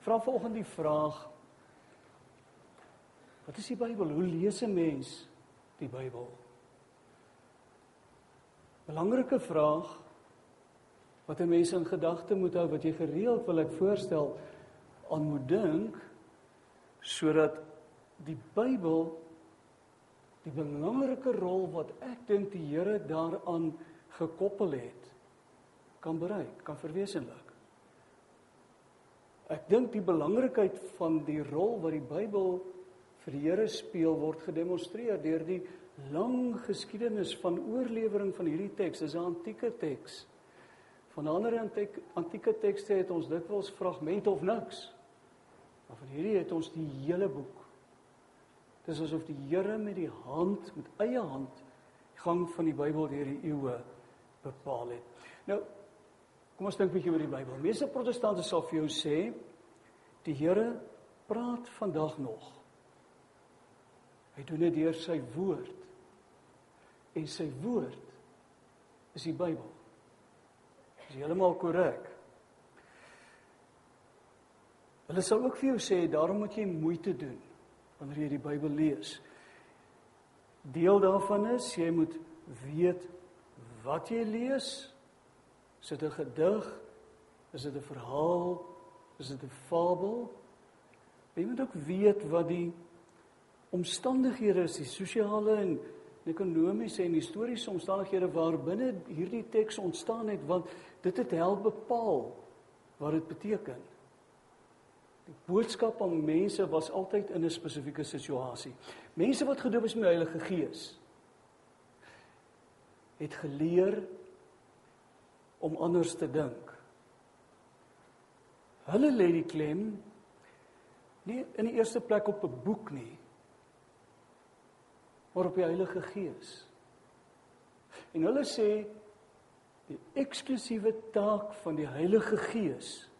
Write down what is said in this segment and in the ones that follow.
Ek vra vanoggend die vraag: Wat is die Bybel? Hoe lees 'n mens die Bybel? Belangrike vraag wat 'n mens in gedagte moet hou wat jy gereeld wil ek voorstel aan moet dink sodat die Bybel die belangrike rol wat ek dink die Here daaraan gekoppel het kan bereik, kan verwesenlik. Ek dink die belangrikheid van die rol wat die Bybel vir die Here speel word gedemonstreer deur die lang geskiedenis van oorlewering van hierdie teks. Dis 'n antieke teks. Van ander antieke antieke tekste het ons dikwels fragmente of niks. Maar van hierdie het ons die hele boek. Dis asof die Here met die hand, met eie hand, die gang van die Bybel deur die eeue bepaal het. Nou, kom ons dink 'n bietjie oor die Bybel. Meeste protestante sal vir jou sê die Here praat vandag nog. Hy doen dit deur sy woord. En sy woord is die Bybel. Dis heeltemal korrek. Hulle sal ook vir jou sê daarom moet jy moeite doen wanneer jy die Bybel lees. Deel daarvan is jy moet weet wat jy lees. Is dit 'n gedig? Is dit 'n verhaal? Is dit 'n fabel? Jy moet ook weet wat die omstandighede is, die sosiale en ekonomiese en historiese omstandighede waarbinne hierdie teks ontstaan het want dit het help bepaal wat dit beteken. Die boodskap aan mense was altyd in 'n spesifieke situasie. Mense wat gedoop is met die Heilige Gees het geleer om anders te dink. Hulle lê die klem nie in die eerste plek op 'n boek nie, maar op die Heilige Gees. En hulle sê die eksklusiewe taak van die Heilige Gees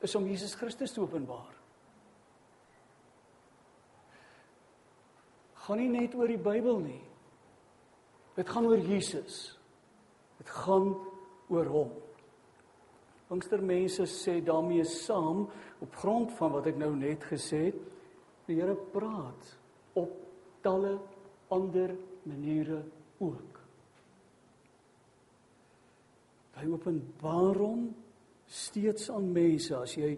is om Jesus Christus te openbaar. Gaan nie net oor die Bybel nie. Dit gaan oor Jesus. Dit gaan oor hom. Pinkstermense sê daarmee saam op grond van wat ek nou net gesê het, die Here praat op talle ander maniere ook. Hy openbaar hom steeds aan mense as jy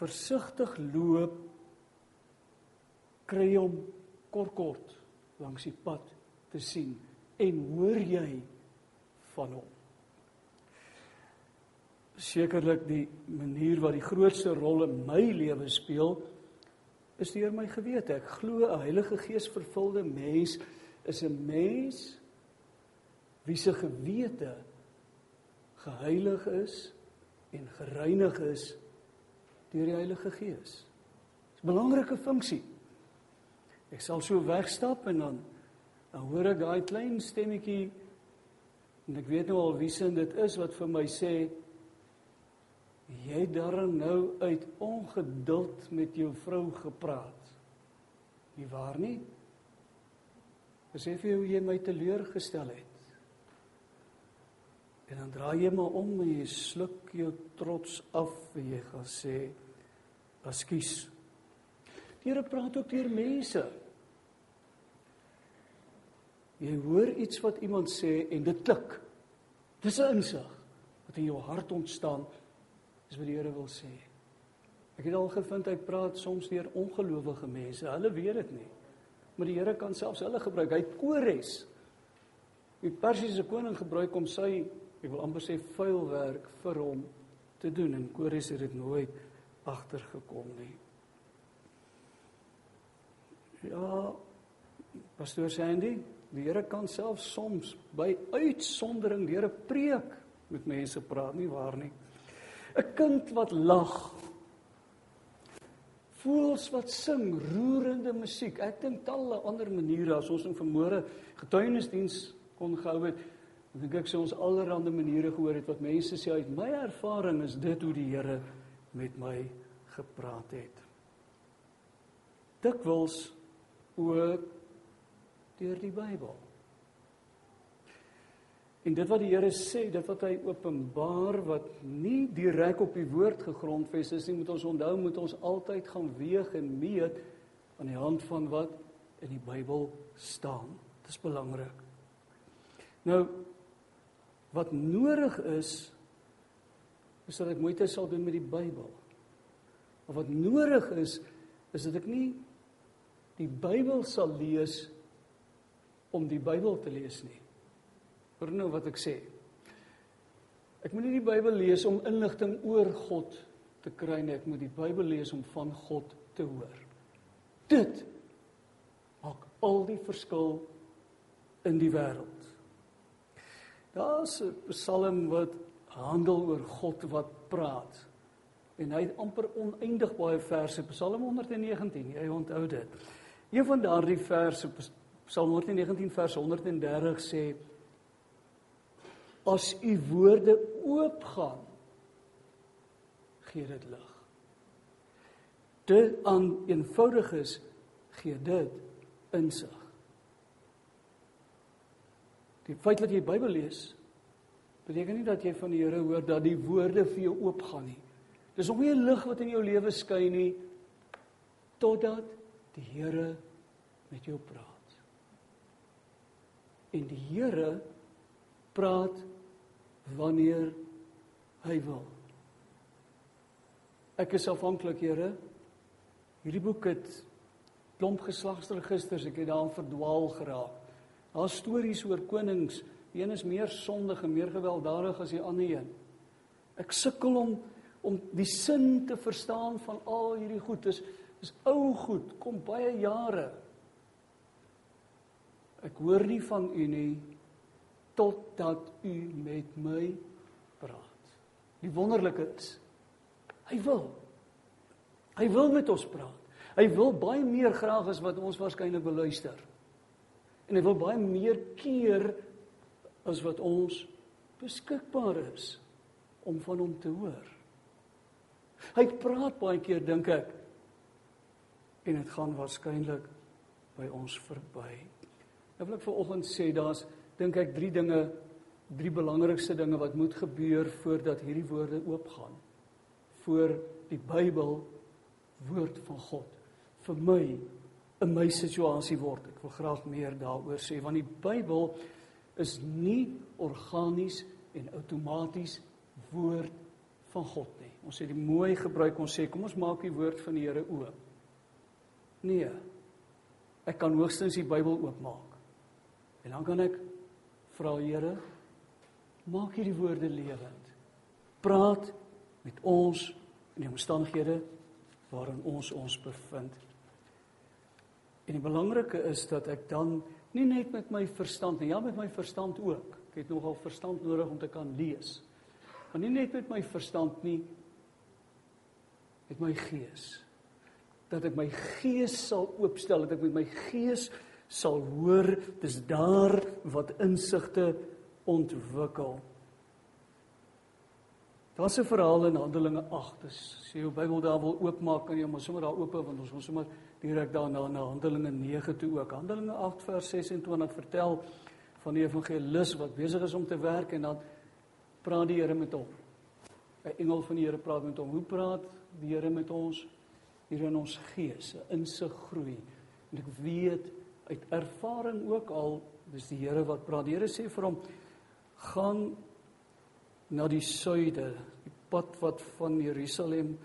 versigtig loop kry hom kort kort langs die pad te sien en hoor jy van hom sekerlik die manier wat die grootste rol in my lewe speel is deur my gewete ek glo 'n Heilige Gees vervulde mens is 'n mens wie se gewete geheilig is en gereinig is deur die Heilige Gees. Dis 'n belangrike funksie. Ek sal so wegstap en dan dan hoor ek daai klein stemmetjie en ek weet nou al wie se dit is wat vir my sê jy darm nou uit ongeduld met jou vrou gepraat. Nie waar nie? Besef jy hoe jy my teleurgestel het? En dan draai jy maar om en jy sluk jou trots af en jy gaan sê ekskuus. Die Here praat ook deur mense. Jy hoor iets wat iemand sê en dit klik. Dis 'n insig wat in jou hart ontstaan. Dis wat die Here wil sê. Ek het al gevind hy praat soms deur ongelowige mense. Hulle weet dit nie. Maar die Here kan selfs hulle gebruik. Hy Kores. Die Persiese koning gebruik om sy ek wil amper sê vuil werk vir hom te doen en Kores het dit nooit agtergekom nie. Ja, pastoor Sandy, die Here kan self soms by uitsondering deur 'n preek met mense praat nie waar nie. 'n Kind wat lag. Voels wat sing, roerende musiek. Ek dink talle ander maniere as ons in vermoere getuienisdiens kon gehou het Ek dink ek sê ons allerlei maniere gehoor het wat mense sê uit my ervaring is dit hoe die Here met my gepraat het. Dikwels ook deur die Bybel. En dit wat die Here sê, dit wat hy openbaar wat nie direk op die woord gegrondves is nie, moet ons onthou, moet ons altyd gaan weeg en meet aan die hand van wat in die Bybel staan. Dit is belangrik. Nou wat nodig is is dat ek moeite sal doen met die Bybel. Of wat nodig is is dat ek nie die Bybel sal lees om die Bybel te lees nie. Hoor nou wat ek sê. Ek moet nie die Bybel lees om inligting oor God te kry nie, ek moet die Bybel lees om van God te hoor. Dit maak al die verskil in die wêreld. Daar's 'n Psalm wat handel oor God wat praat. En hy het amper oneindig baie verse, Psalm 119, jy onthou dit. Een van daardie verse, Psalm 119 vers 130 sê as u woorde oopgaan gee dit lig. Dit aan eenvoudiges gee dit insig. Die feit dat jy die Bybel lees beteken nie dat jy van die Here hoor dat die woorde vir jou oopgaan nie. Dis nie 'n lig wat in jou lewe skyn nie totdat die Here met jou praat. En die Here praat wanneer hy wil. Ek is afhanklik, Here. Hierdie boek het klomp geslagsregisters, ek het daarin verdwaal geraak. Daar's stories oor konings, een is meer sondig en meer gewelddadig as die ander een. Ek sukkel om om die sin te verstaan van al hierdie goed. Dis is ou goed, kom baie jare. Ek hoor nie van u nie totdat u met my praat. Die wonderlike is hy wil. Hy wil met ons praat. Hy wil baie meer graag as wat ons waarskynlik beluister. En hy wil baie meer keer as wat ons beskikbaar is om van hom te hoor. Hy praat baie keer dink ek en dit gaan waarskynlik by ons verby. Nou wil ek vir oggend sê daar's dink ek drie dinge, drie belangrikste dinge wat moet gebeur voordat hierdie woorde oopgaan. Voor die Bybel woord van God vir my in my situasie word. Ek wil graag meer daaroor sê want die Bybel is nie organies en outomaties woord van God nie. Ons sê die mooi gebruik ons sê kom ons maak die woord van die Here oop. Nee. Ek kan hoogstens die Bybel oopmaak. En dan kan ek vra Here, maak hierdie woorde lewend. Praat met ons in die omstandighede waarin ons ons bevind. En die belangrike is dat ek dan nie net met my verstand nie, ja met my verstand ook. Ek het nogal verstand nodig om te kan lees. Maar nie net met my verstand nie, met my gees. Dat ek my gees sal oopstel, dat ek met my gees sal hoor dis daar wat insigte ontwikkel. Daar's 'n verhaal in Handelinge 8. Dis jy jou Bybel daar wil oopmaak kan jy hom sommer daar oop want ons gaan sommer direk daarna na Handelinge 9 toe ook. Handelinge 8 vers 26 vertel van die evangelis wat besig is om te werk en dan praat die Here met hom. 'n Engel van die Here praat met hom. Hoe praat die Here met ons? Hier in ons gees, 'n insig groei. En ek weet uit ervaring ook al dis die Here wat praat. Die Here sê vir hom gaan na die suide, die pad wat van Jerusalem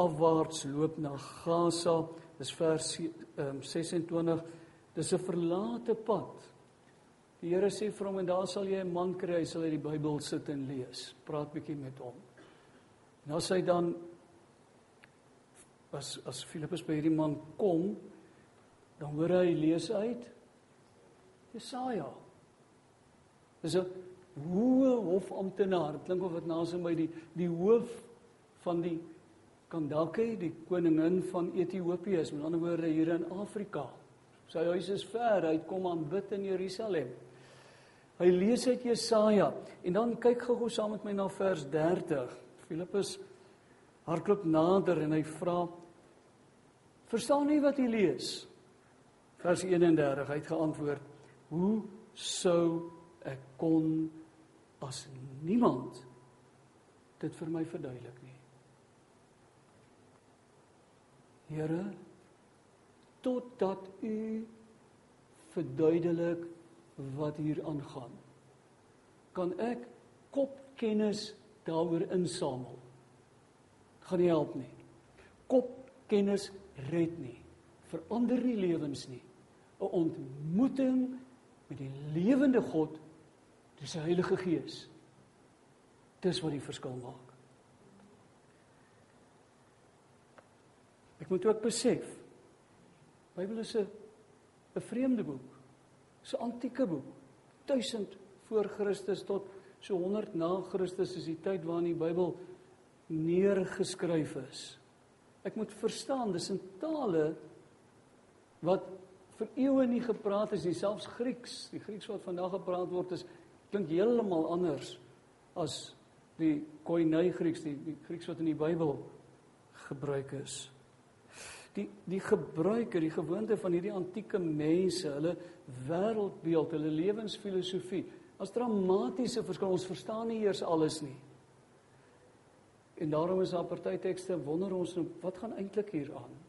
afwaarts loop na Gaza. Dis vers um, 26. Dis 'n verlate pad. Die Here sê vir hom en daar sal jy 'n man kry, hy sal uit die Bybel sit en lees. Praat bietjie met hom. Nou sê hy dan as as Filippus by hierdie man kom, dan hoor hy lees uit Jesaja. Dis 'n hoë hofamptenaar. Klink of dit naas by die die hoof van die Kandake, die koningin van Ethiopië, is met ander woorde hier in Afrika. Sy huis is ver, hy kom aan bid in Jerusalem. Hy lees uit Jesaja en dan kyk gou-gou saam met my na vers 30. Filippus hardloop nader en hy vra: "Verstaan jy wat jy lees?" Vers 31 hy het geantwoord: Hoe sou ek kon as niemand dit vir my verduidelik nie. Here, totdat u verduidelik wat hier aangaan, kan ek kopkennis daaroor insamel. Gaan nie help nie. Kopkennis red nie. Verander nie lewens nie. 'n Ontmoeting met die lewende God, dis die Heilige Gees. Dis wat die verskil maak. Ek moet ook besef Bybel is 'n 'n vreemde boek. 'n antieke boek. 1000 voor Christus tot so 100 na Christus is die tyd waarin die Bybel neergeskryf is. Ek moet verstaan dis in tale wat vir eeue nie gepraat is nie, selfs Grieks. Die Grieks wat vandag gepraat word is klink heeltemal anders as die Koine Grieks, die, die Grieks wat in die Bybel gebruik is. Die die gebruike, die gewoonte van hierdie antieke mense, hulle wêreldbeeld, hulle lewensfilosofie, as dramatiese verskil. Ons verstaan nie eers alles nie. En daarom is daar party tekste wonder ons nou wat gaan eintlik hier aan?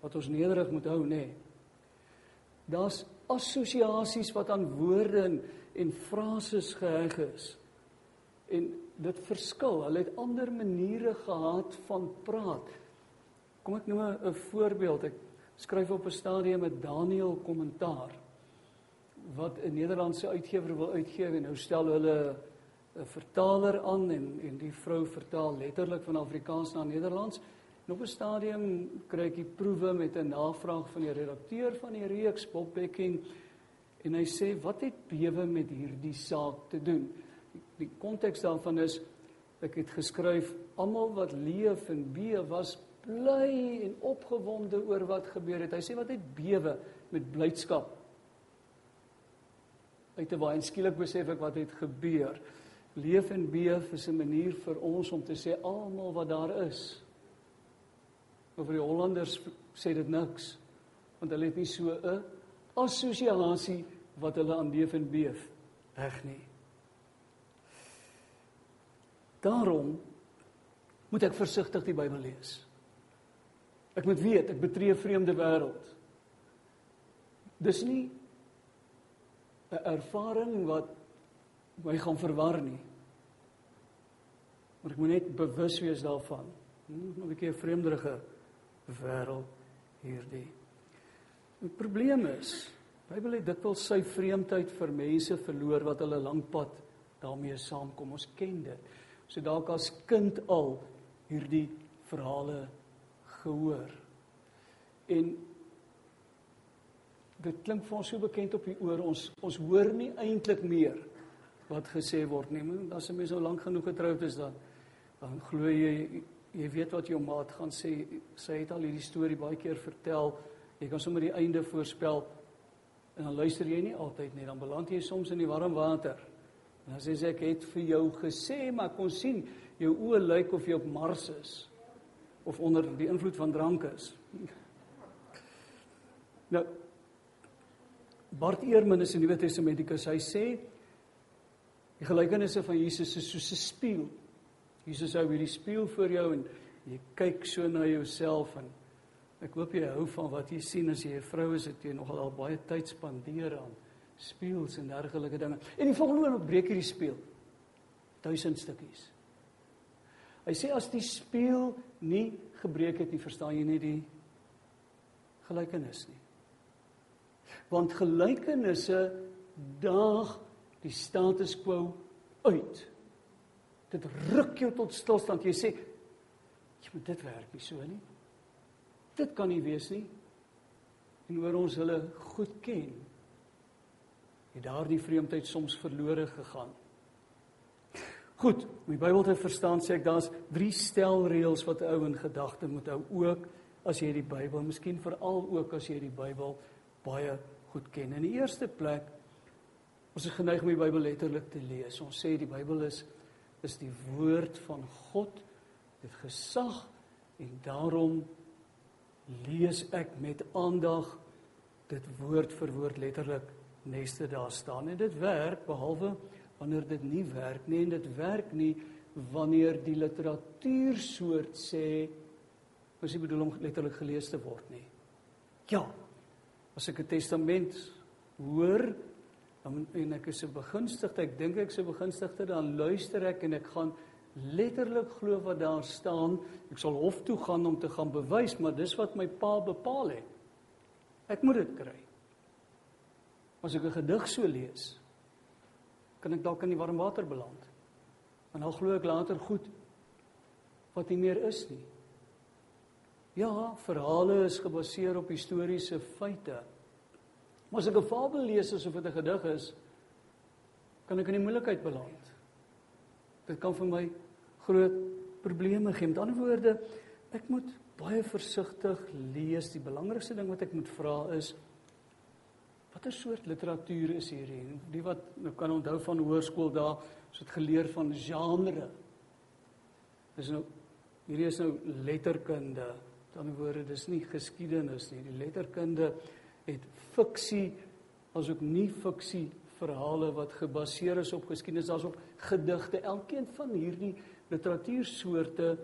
Wat ons nederig moet hou, nê. Nee. Daar's assosiasies wat aan woorde en, en frases geheg is. En dit verskil. Hulle het ander maniere gehad van praat. Kom ek noem 'n voorbeeld. Ek skryf op 'n stadium 'n Daniël kommentaar wat 'n Nederlandse uitgewer wil uitgee en nou stel hulle 'n vertaler aan en en die vrou vertaal letterlik van Afrikaans na Nederlands. En op 'n stadium kry ek die proewe met 'n navraag van die redakteur van die reeks Bob Becking en hy sê wat het bewe met hierdie saak te doen? Die konteks daarvan is ek het geskryf almal wat leef en bewe was bly en opgewonde oor wat gebeur het. Hy sê wat het bewe met blydskap? Uit 'n baie skielik besef ek wat het gebeur. Leef en beef is 'n manier vir ons om te sê almal wat daar is. Maar vir die Hollanders sê dit niks want hulle het nie so 'n assosiasie wat hulle aan leef en beef reg nie. Daarom moet ek versigtig die Bybel lees. Ek moet weet ek betree 'n vreemde wêreld. Dis nie 'n ervaring wat my gaan verwar nie. Maar ek moet net bewus wees daarvan. Hm, 'n bietjie 'n vreemderige wêreld hierdie. Die probleem is, Bybel het dikwels sy vreemdheid vir mense verloor wat hulle lank pad daarmee saamkom. Ons ken dit. So dalk as kind al hierdie verhale gehoor. En dit klink vir ons so bekend op die oor. Ons ons hoor nie eintlik meer wat gesê word nie. As 'n mens nou lank genoeg getroud is dan dan glo jy jy weet wat jou maat gaan sê. Sy het al hierdie storie baie keer vertel. Jy kan sommer die einde voorspel. En dan luister jy nie altyd nie. Dan beland jy soms in die warm water. En dan sê sy ek het vir jou gesê, maar kon sien jou oë lyk of jy op Mars is of onder die invloed van drank is. Nou Bart Ehrman is in die Nuwe Testamentikus. Hy sê Die gelykenisse van Jesus is soos 'n spieël. Jesus hou hierdie spieël voor jou en jy kyk so na jouself en ek hoop jy hou van wat jy sien as jy 'n vrou is wat jy nogal al baie tyd spandeer aan spieëls en dergelike dinge. En die volgende oomblik breek hierdie spieël duisend stukkies. Hy sê as die spieël nie gebreek het nie, verstaan jy nie die gelykenis nie. Want gelykenisse daag die status quo uit. Dit ruk jou tot stilstand. Jy sê, "Ja, maar dit werk nie so nie. Dit kan nie wees nie." En oor ons hulle goed ken, het daardie vreemdheid soms verlore gegaan. Goed, om die Bybel te verstaan sê ek daar's drie stelreëls wat 'n ou in gedagte moet hou ook as jy die Bybel, miskien veral ook as jy die Bybel baie goed ken. In die eerste plek Ons is geneig om die Bybel letterlik te lees. Ons sê die Bybel is is die woord van God. Dit gesag en daarom lees ek met aandag dit woord vir woord letterlik neste daar staan en dit werk behalwe wanneer dit nie werk nie en dit werk nie wanneer die literatuursoort sê mos nie bedoel om letterlik gelees te word nie. Ja. As ek 'n testament hoor en ek is 'n begunstigde, ek dink ek is 'n begunstigde, dan luister ek en ek gaan letterlik glo wat daar staan. Ek sal hof toe gaan om te gaan bewys, maar dis wat my pa bepaal het. Ek moet dit kry. As ek 'n gedig so lees, kan ek dalk in die warm water beland. En dan glo ek later goed wat nie meer is nie. Ja, verhale is gebaseer op historiese feite. Maar as ek 'n fabel lees asof dit 'n gedig is, kan ek in die moeilikheid beland. Dit kan vir my groot probleme gee. Met ander woorde, ek moet baie versigtig lees. Die belangrikste ding wat ek moet vra is watter soort literatuur is hierdie? Die wat nou kan onthou van hoërskool daar, ons het geleer van genre. Dis nou hierdie is nou letterkunde. Met ander woorde, dis nie geskiedenis nie. Die letterkunde het fiksie asook nie fiksie verhale wat gebaseer is op geskiedenis, daar's op gedigte. Elkeen van hierdie literatuursoorte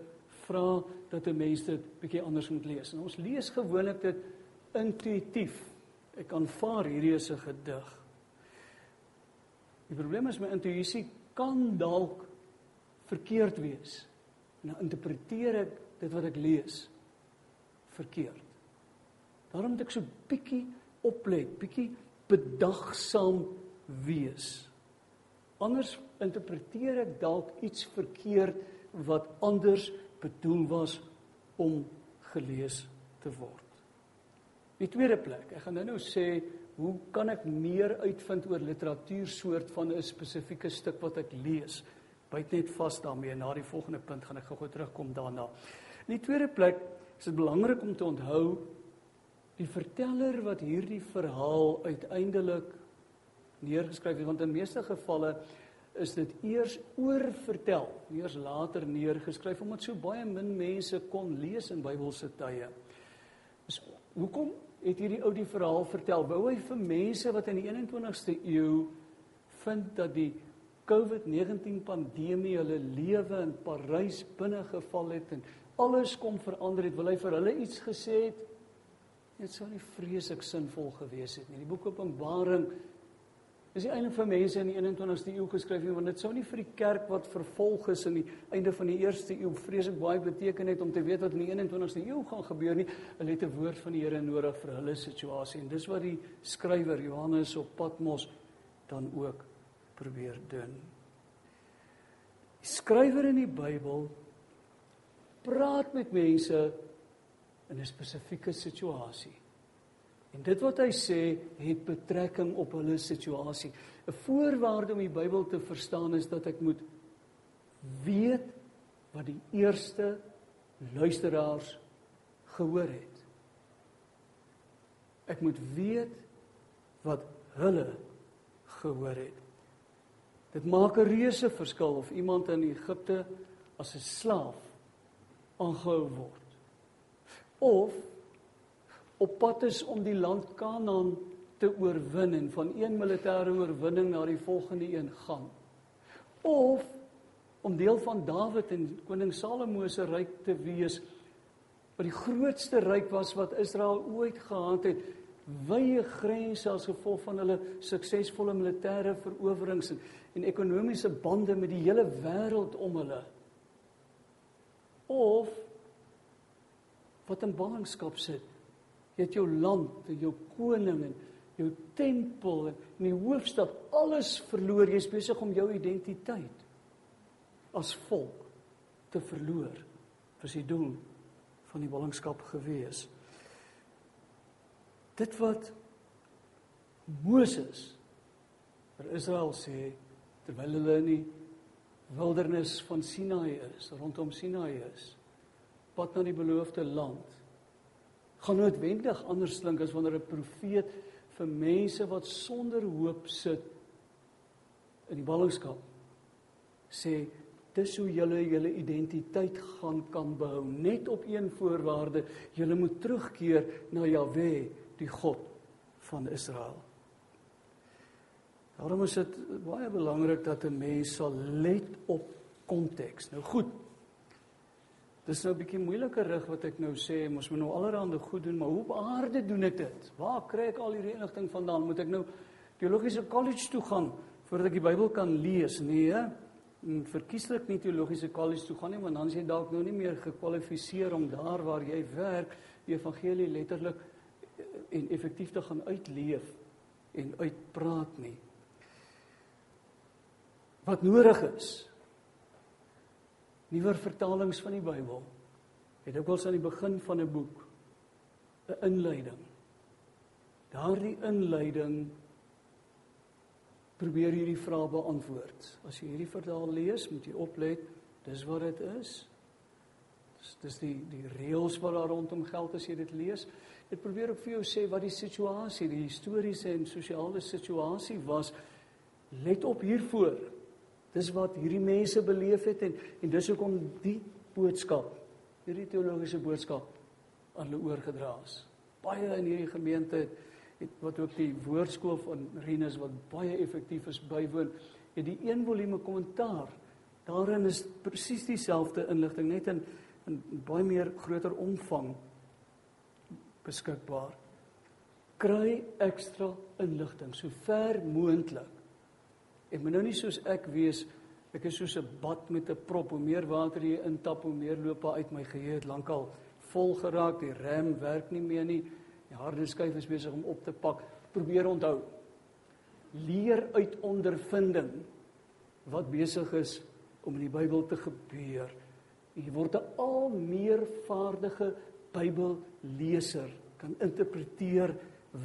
vra dat 'n mens dit bietjie anders moet lees. En ons lees gewoonlik dit intuïtief. Ek aanvaar hierdie is 'n gedig. Die probleem is my intuïsie kan dalk verkeerd wees. En nou interpreteer ek dit wat ek lees verkeerd. Daarom moet ek so bietjie oplet, bietjie bedagsaam wees. Anders interpreteer ek dalk iets verkeerd wat anders bedoel was om gelees te word. Die tweede plek, ek gaan nou nou sê hoe kan ek meer uitvind oor literatuursoort van 'n spesifieke stuk wat ek lees? Byt net vas daarmee na die volgende punt gaan ek gou-gou terugkom daarna. In die tweede plek is dit belangrik om te onthou die verteller wat hierdie verhaal uiteindelik neergeskryf het want in meeste gevalle is dit eers oorvertel, eers later neergeskryf omdat so baie min mense kon lees in Bybelse tye. Dus hoekom het hierdie ou die verhaal vertel? Wou hy vir mense wat in die 21ste eeu vind dat die COVID-19 pandemie hulle lewe in Parys binne geval het en alles kom verander het, wil hy vir hulle iets gesê het? Dit sou nie vreeslik sinvol gewees het nie. Die boek Openbaring is die einde van mense in die 21ste eeu geskryf nie, want dit sou nie vir die kerk wat vervolg is in die einde van die eerste eeu vreeslik baie beteken het om te weet wat in die 21ste eeu gaan gebeur nie. Hulle het 'n woord van die Here nodig vir hulle situasie en dis wat die skrywer Johannes op Patmos dan ook probeer doen. Die skrywer in die Bybel praat met mense in 'n spesifieke situasie. En dit wat hy sê het betrekking op hulle situasie. 'n Voorwaarde om die Bybel te verstaan is dat ek moet weet wat die eerste luisteraars gehoor het. Ek moet weet wat hulle gehoor het. Dit maak 'n reuse verskil of iemand in Egipte as 'n slaaf aangehou word of op pad is om die land Kanaan te oorwin en van een militêre oorwinning na die volgende een gaan. Of om deel van Dawid en koning Salomo se ryk te wees wat die grootste ryk was wat Israel ooit gehad het, wye grense as gevolg van hulle suksesvolle militêre verowerings en, en ekonomiese bande met die hele wêreld om hulle. Of wat in ballingskap sit. Jy het jou land en jou koning en jou tempel en die hoofstad alles verloor. Jy's besig om jou identiteit as volk te verloor. Dis die doel van die ballingskap gewees. Dit wat Moses vir Israel sê terwyl hulle in die wildernis van Sinaï is, rondom Sinaï is pad na die beloofde land gaan noodwendig anders klink as wanneer 'n profeet vir mense wat sonder hoop sit in die ballingskap sê dis hoe julle julle identiteit gaan kan behou net op een voorwaarde julle moet terugkeer na Jahwe die God van Israel Daarom is dit baie belangrik dat 'n mens sal let op konteks. Nou goed. Dis nou 'n bietjie moeilike rig wat ek nou sê, ons moet nou allerhande goed doen, maar hoe op aarde doen ek dit? Waar kry ek al hierdie inligting vandaan? Moet ek nou teologiese college toe gaan voordat ek die Bybel kan lees? Nee, hè? verkieslik nie teologiese college toe gaan nie, want dan is jy dalk nou nie meer gekwalifiseer om daar waar jy werk die evangelie letterlik en effektief te gaan uitleef en uitpraat nie. Wat nodig is. Nuwer vertalings van die Bybel het ook al aan die begin van 'n boek 'n inleiding. Daardie inleiding probeer hierdie vrae beantwoord. As jy hierdie vertaal lees, moet jy oplet, dis wat dit is. Dis dis die die reëls wat daar rondom geld as jy dit lees. Dit probeer ook vir jou sê wat die situasie, die historiese en sosiale situasie was. Let op hiervoor. Dis wat hierdie mense beleef het en en dis hoekom die boodskap, hierdie teologiese boodskap aan hulle oorgedra is. Baie in hierdie gemeente het, het wat ook die woordskool van Renus wat baie effektief is bywoon, het die een volume kommentaar. Daarin is presies dieselfde inligting net in in baie meer groter omvang beskikbaar. Kry ekstra inligting so ver moontlik. Ek moet nou nie soos ek wees, ek is soos 'n bad met 'n prop, hoe meer water jy intap, hoe meer loop uit my geheue lankal vol geraak, die rem werk nie meer nie. Die harde skuif is besig om op te pak. Probeer onthou. Leer uit ondervinding wat besig is om in die Bybel te gebeur. Jy word 'n al meer vaardige Bybelleser kan interpreteer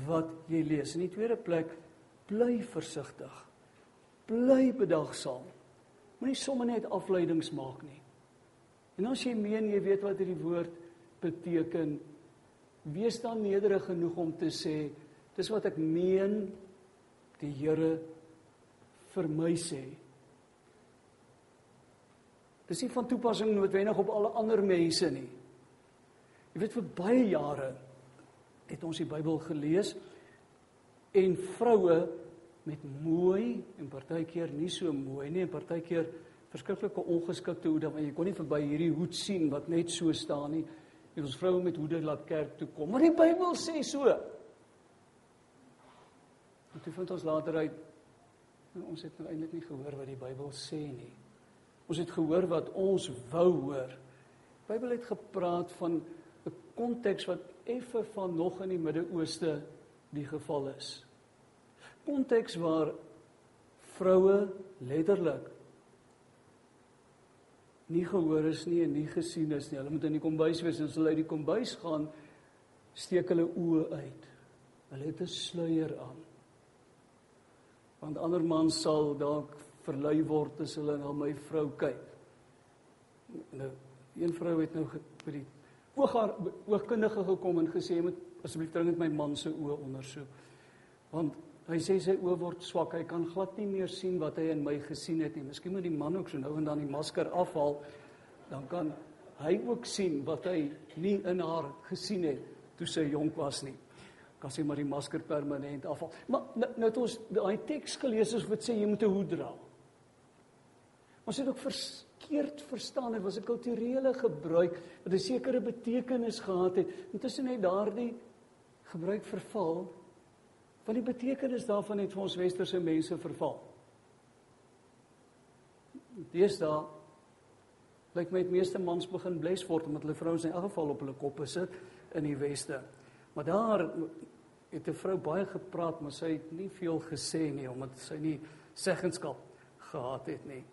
wat jy lees. In die tweede plek, bly versigtig. Bly bedagsaam. Moenie sommer net afleidings maak nie. En as jy meen jy weet wat hierdie woord beteken, wees dan nederig genoeg om te sê, dis wat ek meen die Here vir my sê. Dis nie van toepassing noodwendig op alle ander mense nie. Jy weet vir baie jare het ons die Bybel gelees en vroue met mooi en partykeer nie so mooi nie en partykeer verskriklike ongeskikte hoede want jy kon nie verby hierdie hoed sien wat net so staan nie. En ons vroue met hoede laat kerk toe kom. Maar die Bybel sê so. En toe vind ons later uit nou, ons het nou eintlik nie gehoor wat die Bybel sê nie. Ons het gehoor wat ons wou hoor. Die Bybel het gepraat van 'n konteks wat effe van nog in die Midde-Ooste die geval is. Konteks waar vroue letterlik nie gehoor is nie en nie gesien is nie. Hulle moet in die kombuis wees en as hulle uit die kombuis gaan, steek hulle oë uit. Hulle het 'n sluier aan. Want ander man sal dalk verlei word as hulle na my vrou kyk. Nou, een vrou het nou by die oogaar oogkundige gekom en gesê jy moet asseblief dringend my man se oë ondersoek. Want hy sê sy oë word swak, hy kan glad nie meer sien wat hy in my gesien het nie. Miskien moet die man ook so nou en dan die masker afhaal, dan kan hy ook sien wat hy nie in haar gesien het toe sy jonk was nie. Kan sy maar die masker permanent afhaal. Maar nou, nou het ons daai teks gelees wat sê jy moet 'n hoed dra. Ons het ook verkeerd verstaan. Dit was 'n kulturele gebruik wat 'n sekere betekenis gehad het. Intussen het daardie gebruik verval. Want die betekenis daarvan het vir ons westerse mense verval. Deesdae lyk my die meeste mans begin bles word omdat hulle vrouens in elk geval op hulle koppe sit in die weste. Maar daar het 'n vrou baie gepraat, maar sy het nie veel gesê nie omdat sy nie seggenskap gehad het nie.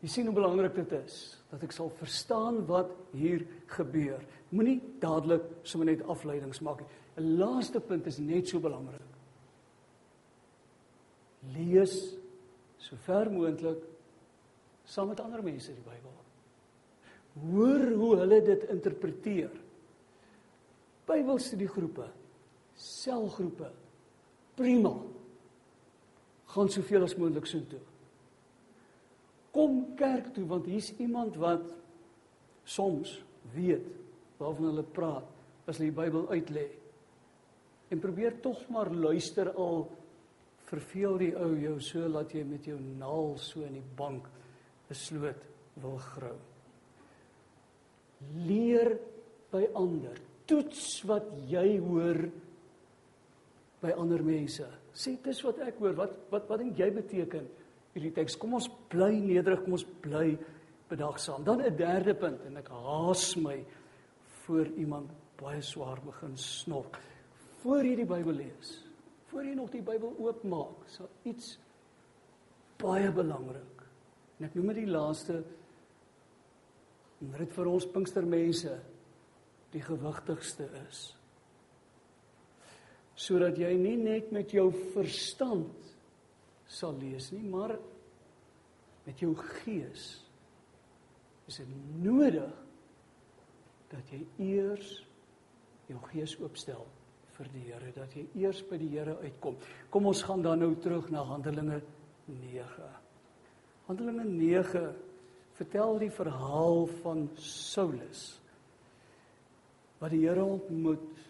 Jy sien hoe belangrik dit is dat ek sal verstaan wat hier gebeur. Moenie dadelik sommer net afleidings maak nie. 'n Laaste punt is net so belangrik. Lees so ver moontlik saam met ander mense die Bybel. Hoor hoe hulle dit interpreteer. Bybelstudiegroepe, selgroepe, prima. Gaan soveel as moontlik so toe kom kerk toe want hier's iemand wat soms weet waarvan hulle praat as hulle die Bybel uitlê. En probeer tog maar luister al verveel die ou jou so laat jy met jou naal so in die bank besloot wil grou. Leer by ander. Toets wat jy hoor by ander mense. Sê dis wat ek hoor. Wat wat wat dink jy beteken hierdie teks? Kom ons bly nederig, kom ons bly bedagsaam. Dan 'n derde punt en ek haas my voor iemand baie swaar begin snork. Voor jy die Bybel lees, voor jy nog die Bybel oopmaak, sal iets baie belangrik. En ek noem dit die laaste en dit vir ons Pinkstermense die gewigtigste is. Sodat jy nie net met jou verstand sal lees nie, maar met jou gees. Is dit nodig dat jy eers jou gees oopstel vir die Here, dat jy eers by die Here uitkom. Kom ons gaan dan nou terug na Handelinge 9. Handelinge 9 vertel die verhaal van Saulus wat die Here ontmoet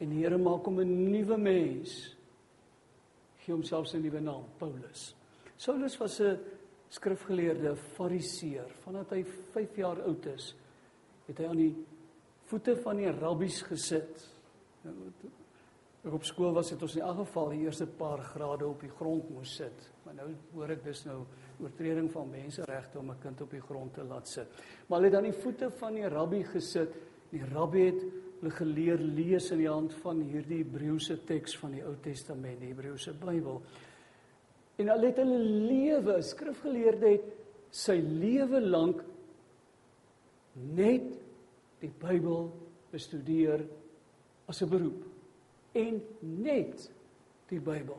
en die Here maak hom 'n nuwe mens. Gee homself sy nuwe naam, Paulus. Saulus was 'n skrifgeleerde fariseer. Vandat hy 5 jaar oud is, het hy aan die voete van die rabbies gesit. Nou, ek op skool was het ons in elk geval die eerste paar grade op die grond moes sit. Maar nou hoor ek dis nou oortreding van menseregte om 'n kind op die grond te laat sit. Maar hy het aan die voete van die rabbi gesit Die rabbi het hulle geleer lees in die hand van hierdie Hebreëse teks van die Ou Testament, die Hebreëse Bybel. En hulle het hulle lewe, skrifgeleerde het sy lewe lank net die Bybel bestudeer as 'n beroep en net die Bybel.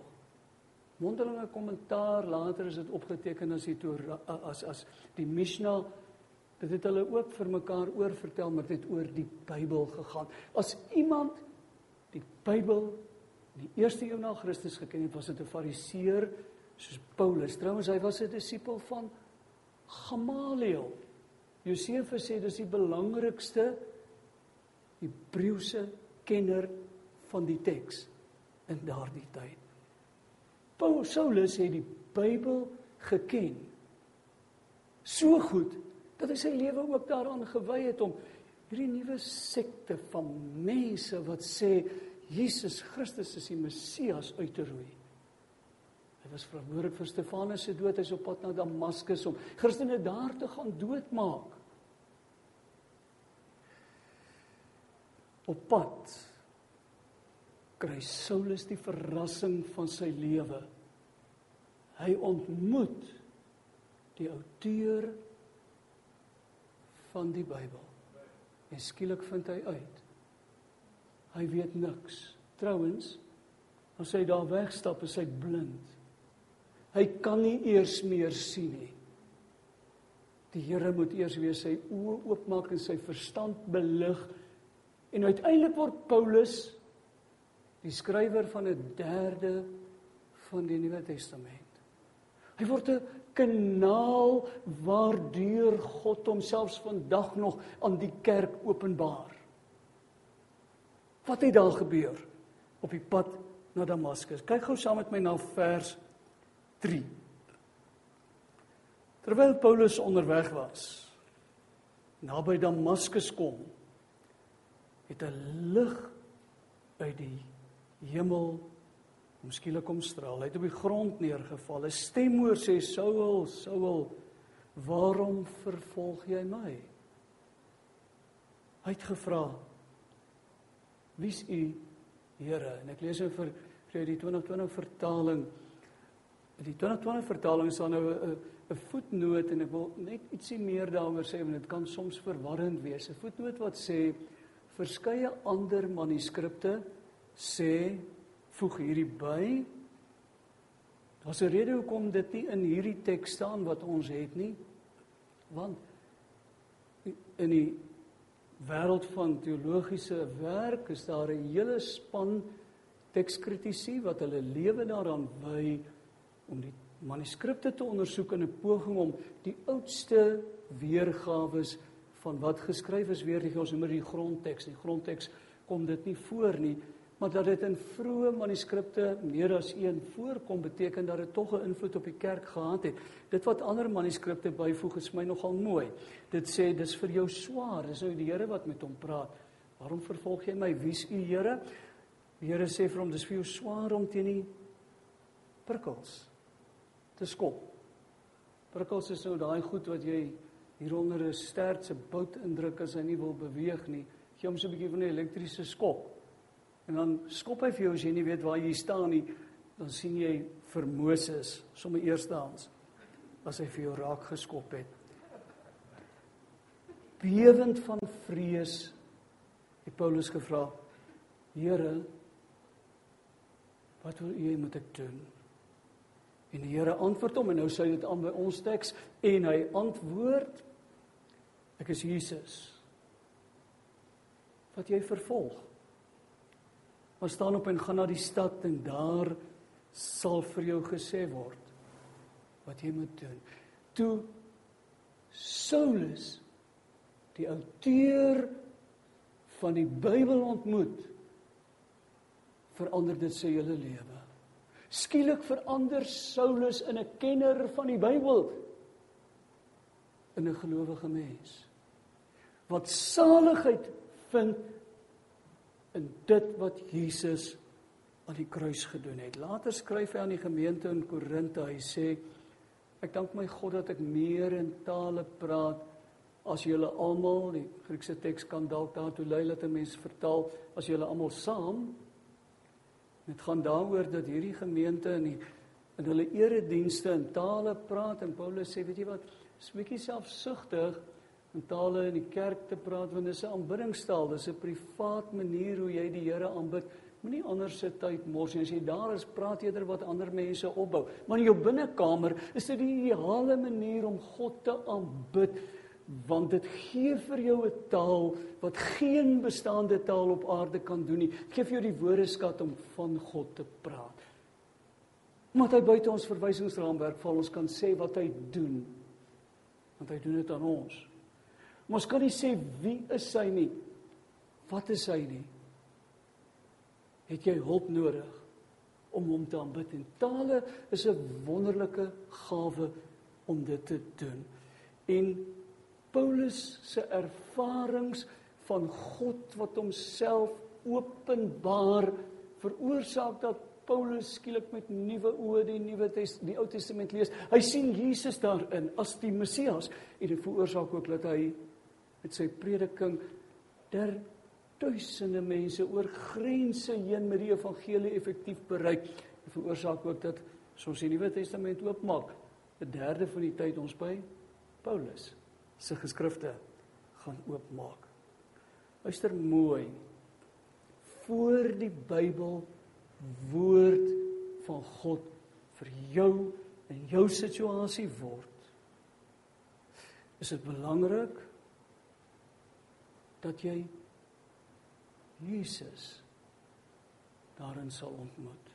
Mondelinge kommentaar later is dit opgeteken as die Torah as as die Mishnah Dit het hulle ook vir mekaar oorvertel, maar dit oor die Bybel gegaan. As iemand die Bybel die eerste eeu na Christus geken het, was dit 'n Fariseer soos Paulus. Trouwens, hy was 'n disipel van Gamaliel. Josefus sê dis die belangrikste Hebreëse kenner van die teks in daardie tyd. Paulus Saulus het die Bybel geken. So goed dat hy sy lewe ook daaraan gewy het om hierdie nuwe sekte van mense wat sê Jesus Christus is die Messias uit te roei. Hy was verantwoordelik vir Stefanus se dood, hy's op pad na Damaskus om Christene daar te gaan doodmaak. Op pad kry Saulus die verrassing van sy lewe. Hy ontmoet die outeur van die Bybel. En skielik vind hy uit. Hy weet niks. Trouwens, as hy daar wegstap, is hy blind. Hy kan nie eers meer sien nie. Die Here moet eers weer sy oë oopmaak en sy verstand belig. En uiteindelik word Paulus die skrywer van 'n derde van die Nuwe Testament. Hy word 'n kanaal waardeur God homself vandag nog aan die kerk openbaar. Wat het daar gebeur op die pad na Damaskus? Kyk gou saam met my na vers 3. Terwyl Paulus onderweg was naby Damaskus kom, het 'n lig uit die hemel om skielik kom straal. Hy het op die grond neergeval. 'n Stem hoor sê: "Saul, Saul, waarom vervolg jy my?" Hy het gevra: "Wie's u, Here?" En ek lees nou vir vir die 2020 vertaling. In die 2020 vertaling is daar nou 'n 'n voetnoot en ek wil net ietsie meer daaroor sê want dit kan soms verwarrend wees. 'n Voetnoot wat sê verskeie ander manuskripte sê voeg hierdie by. Daar's 'n rede hoekom dit nie in hierdie teks staan wat ons het nie. Want in die wêreld van teologiese werk is daar 'n hele span tekskritici wat hulle lewe daaraan wy om die manuskripte te ondersoek in 'n poging om die oudste weergawe van wat geskryf is weer gee ons noem die grondteks. Die grondteks kom dit nie voor nie, Maar dat dit in vroeë manuskripte meer as een voorkom beteken dat dit tog 'n invloed op die kerk gehad het. Dit wat ander manuskripte byvoeg is my nogal mooi. Dit sê dis vir jou swaar, dis nou die Here wat met hom praat. Waarom vervolg jy my? Wie's u Here? Die Here sê vir hom dis vir jou swaar om teen die prikkels te skop. Prikkels is nou daai goed wat jy hieronder 'n sterk se bout indruk as hy nie wil beweeg nie. Gee hom so 'n bietjie van 'n elektriese skok. En dan skop hy vir jou as jy nie weet waar jy staan nie, dan sien jy vir Moses sommer eerstehands as hy vir jou raak geskop het. Bewend van vrees het Paulus gevra: Here, wat wil U hê moet ek doen? En die Here antwoord hom en nou sê dit aan by ons teks en hy antwoord: Ek is Jesus wat jy vervolg. Maar staan op en gaan na die stad en daar sal vir jou gesê word wat jy moet doen. Toe Saulus die outeur van die Bybel ontmoet, verander dit sy hele lewe. Skielik verander Saulus in 'n kenner van die Bybel in 'n gelowige mens. Wat saligheid vind in dit wat Jesus aan die kruis gedoen het. Later skryf hy aan die gemeente in Korinte. Hy sê ek dank my God dat ek meer in tale praat as julle almal. Die Griekse teks kan dalk daartoe lei dat 'n mens vertaal as julle almal saam. Dit gaan daaroor dat hierdie gemeente in die in hulle eredienste in tale praat en Paulus sê weet jy wat, is 'n bietjie selfsugtig in tale in die kerk te praat want dit is 'n aanbiddingstaal, dis 'n privaat manier hoe jy die Here aanbid. Moenie ander se tyd mors nie. As jy daar is, praat eerder wat ander mense opbou. Maar in jou binnekamer is dit die ideale manier om God te aanbid want dit gee vir jou 'n taal wat geen bestaande taal op aarde kan doen nie. Geef jou die woordeskat om van God te praat. Maar hy buite ons verwysingsraamwerk val ons kan sê wat hy doen. Want hy doen dit aan ons. Maar ons kan nie sê wie is hy nie. Wat is hy nie? Het jy hulp nodig om hom te aanbid? En tale is 'n wonderlike gawe om dit te doen. En Paulus se ervarings van God wat homself openbaar veroorsaak dat Paulus skielik met nuwe oë die Nuwe die Ou Testament lees. Hy sien Jesus daarin as die Messias en dit veroorsaak ook dat hy met sy prediking der duisende mense oor grense heen met die evangelie effektief bereik. Dit veroorsaak ook dat soos die Nuwe Testament oopmaak, 'n derde van die tyd ons by Paulus se geskrifte gaan oopmaak. Luister mooi. Voor die Bybel woord van God vir jou en jou situasie word, is dit belangrik dat jy Jesus daarin sal ontmoet.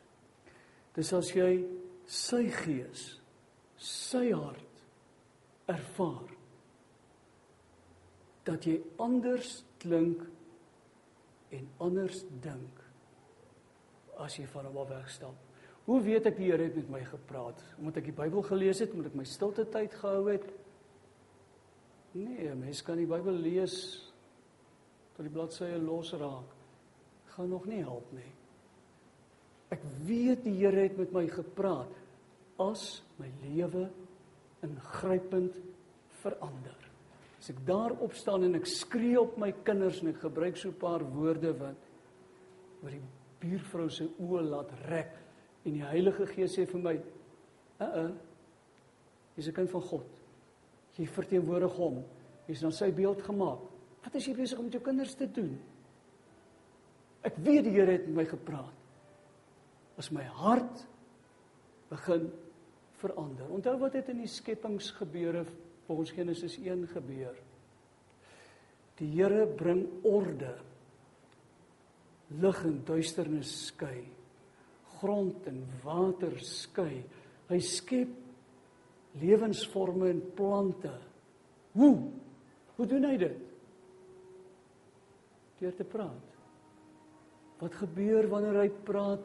Dis as jy sy gees, sy hart ervaar dat jy anders klink en anders dink as jy van hom wegstap. Hoe weet ek die Here het met my gepraat? Omdat ek die Bybel gelees het, omdat ek my stilte tyd gehou het? Nee, mens kan die Bybel lees tot die bladsye losraak, gaan nog nie help nie. Ek weet die Here het met my gepraat as my lewe ingrypend verander. As ek daar opstaan en ek skree op my kinders en ek gebruik so 'n paar woorde wat oor die buurvrou se oë laat rek en die Heilige Gees sê vir my, "Uh uh, jy's 'n kind van God. Jy verteenwoordig hom. Jy's na sy beeld gemaak. Wat is jy besig om met jou kinders te doen? Ek weet die Here het met my gepraat. As my hart begin verander. Onthou wat het in die skepingsgebeure volgens Genesis 1 gebeur? Die Here bring orde. Lig en duisternis skei. Grond en water skei. Hy skep lewensvorme en plante. Hoe? Hoe doen hy dit? deur te praat. Wat gebeur wanneer hy praat?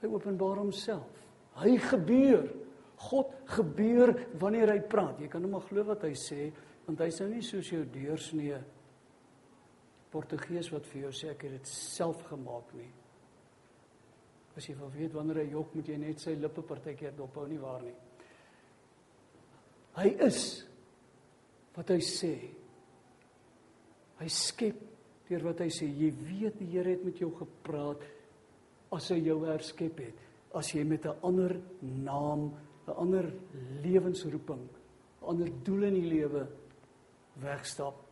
Hy openbaar homself. Hy gebeur. God gebeur wanneer hy praat. Jy kan hom maar glo wat hy sê, want hy's nou nie soos jou deursnee Portugees wat vir jou sê ek het dit self gemaak nie. As jy wil weet wanneer hy jok, moet jy net sy lippe partykeer dophou nie waar nie. Hy is wat hy sê. Hy skep deur wat hy sê. Jy weet die Here het met jou gepraat as hy jou herskep het. As jy met 'n ander naam, 'n ander lewensroeping, 'n ander doel in die lewe wegstap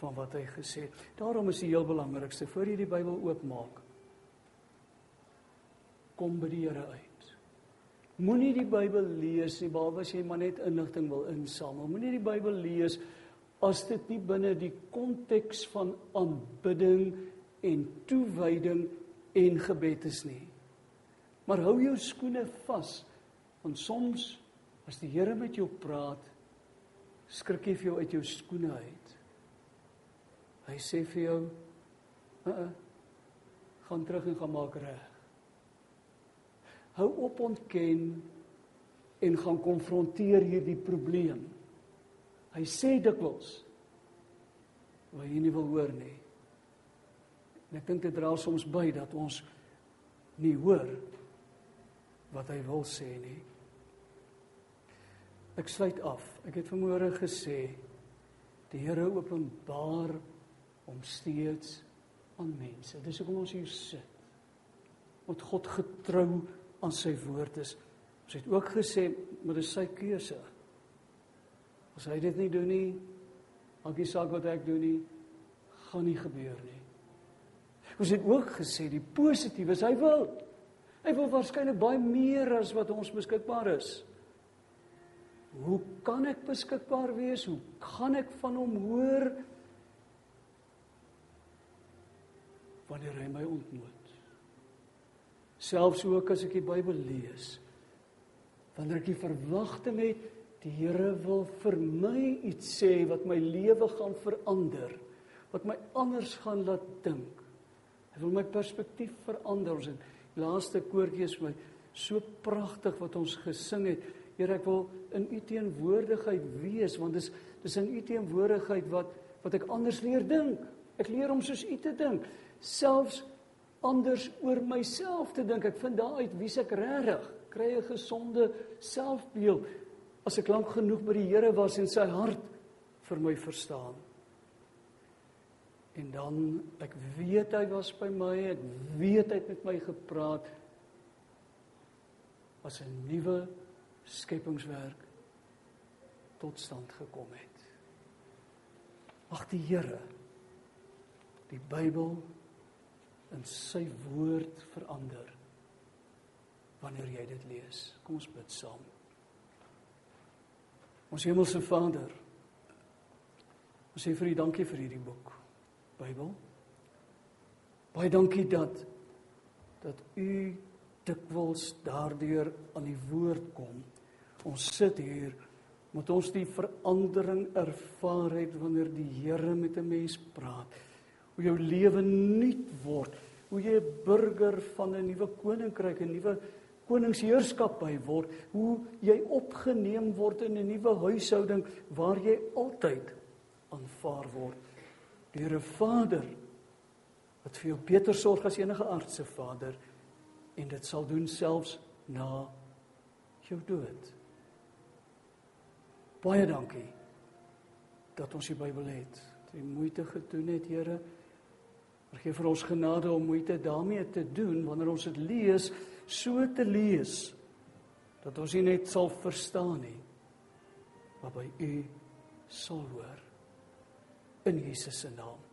van wat hy gesê het. Daarom is die heel belangrikste voor jy die Bybel oopmaak. Kom by die Here uit. Moenie die Bybel lees nie behalwe as jy maar net inligting wil insamel. Moenie die Bybel lees as dit nie binne die konteks van aanbidding en toewyding en gebed is nie. Maar hou jou skoene vas want soms as die Here met jou praat, skrik jy vir jou uit jou skoene uit. Hy sê vir jou, "Uh, uh gaan terug en gaan maak reg." Hou op ontken en gaan konfronteer hierdie probleem. Hy sê dikwels wat jy nie wil hoor nie. En ek dink dit dra soms by dat ons nie hoor wat hy wil sê nie. Ek sluit af. Ek het vanmôre gesê die Here openbaar om steeds aan mense. Dis hoekom ons hier sit. Want God getrou aan sy woord is. Ons het ook gesê maar dis sy keuse. As hy dit nie doen nie, maak nie saak wat ek doen nie, gaan nie gebeur nie. Ons het ook gesê die positief is hy wil. Hy wil waarskynlik baie meer as wat ons beskikbaar is. Hoe kan ek beskikbaar wees? Hoe gaan ek van hom hoor? Wanneer hy my ontmoet. Selfs ook as ek die Bybel lees, wanneer ek die verwagting het die Here wil vir my iets sê wat my lewe gaan verander, wat my anders gaan laat dink. Hy wil my perspektief verander. Ons het laaste koortjie is my so pragtig wat ons gesing het. Here, ek wil in u teenwoordigheid wees want dis dis in u teenwoordigheid wat wat ek anders leer dink. Ek leer om soos u te dink selfs anders oor myself te dink. Ek vind daar uit wie's ek regtig. Kry 'n gesonde selfbeeld as ek lank genoeg by die Here was en sy hart vir my verstaan. En dan ek weet hy was by my, ek weet hy het met my gepraat as 'n nuwe skepingswerk tot stand gekom het. Ag die Here die Bybel in sy woord verander wanneer jy dit lees. Kom ons bid saam. Ons hemelse Vader, ons sê vir U dankie vir hierdie boek, Bybel. Baie dankie dat dat U dikwels daardeur aan die woord kom. Ons sit hier moet ons die verandering ervaar het wanneer die Here met 'n mens praat hoe jou lewe nuut word, hoe jy 'n burger van 'n nuwe koninkryk, 'n nuwe koningsheerskappy word, hoe jy opgeneem word in 'n nuwe huishouding waar jy altyd aanvaar word deur 'n Vader wat vir jou beter sorg as enige arts se vader en dit sal doen selfs na jou dood. Baie dankie dat ons die Bybel het. Die moeite gedoen het, Here. Gee vir ons genade om moeite daarmee te doen wanneer ons dit lees, so te lees dat ons nie net sal verstaan nie, maar by U sal hoor in Jesus se naam.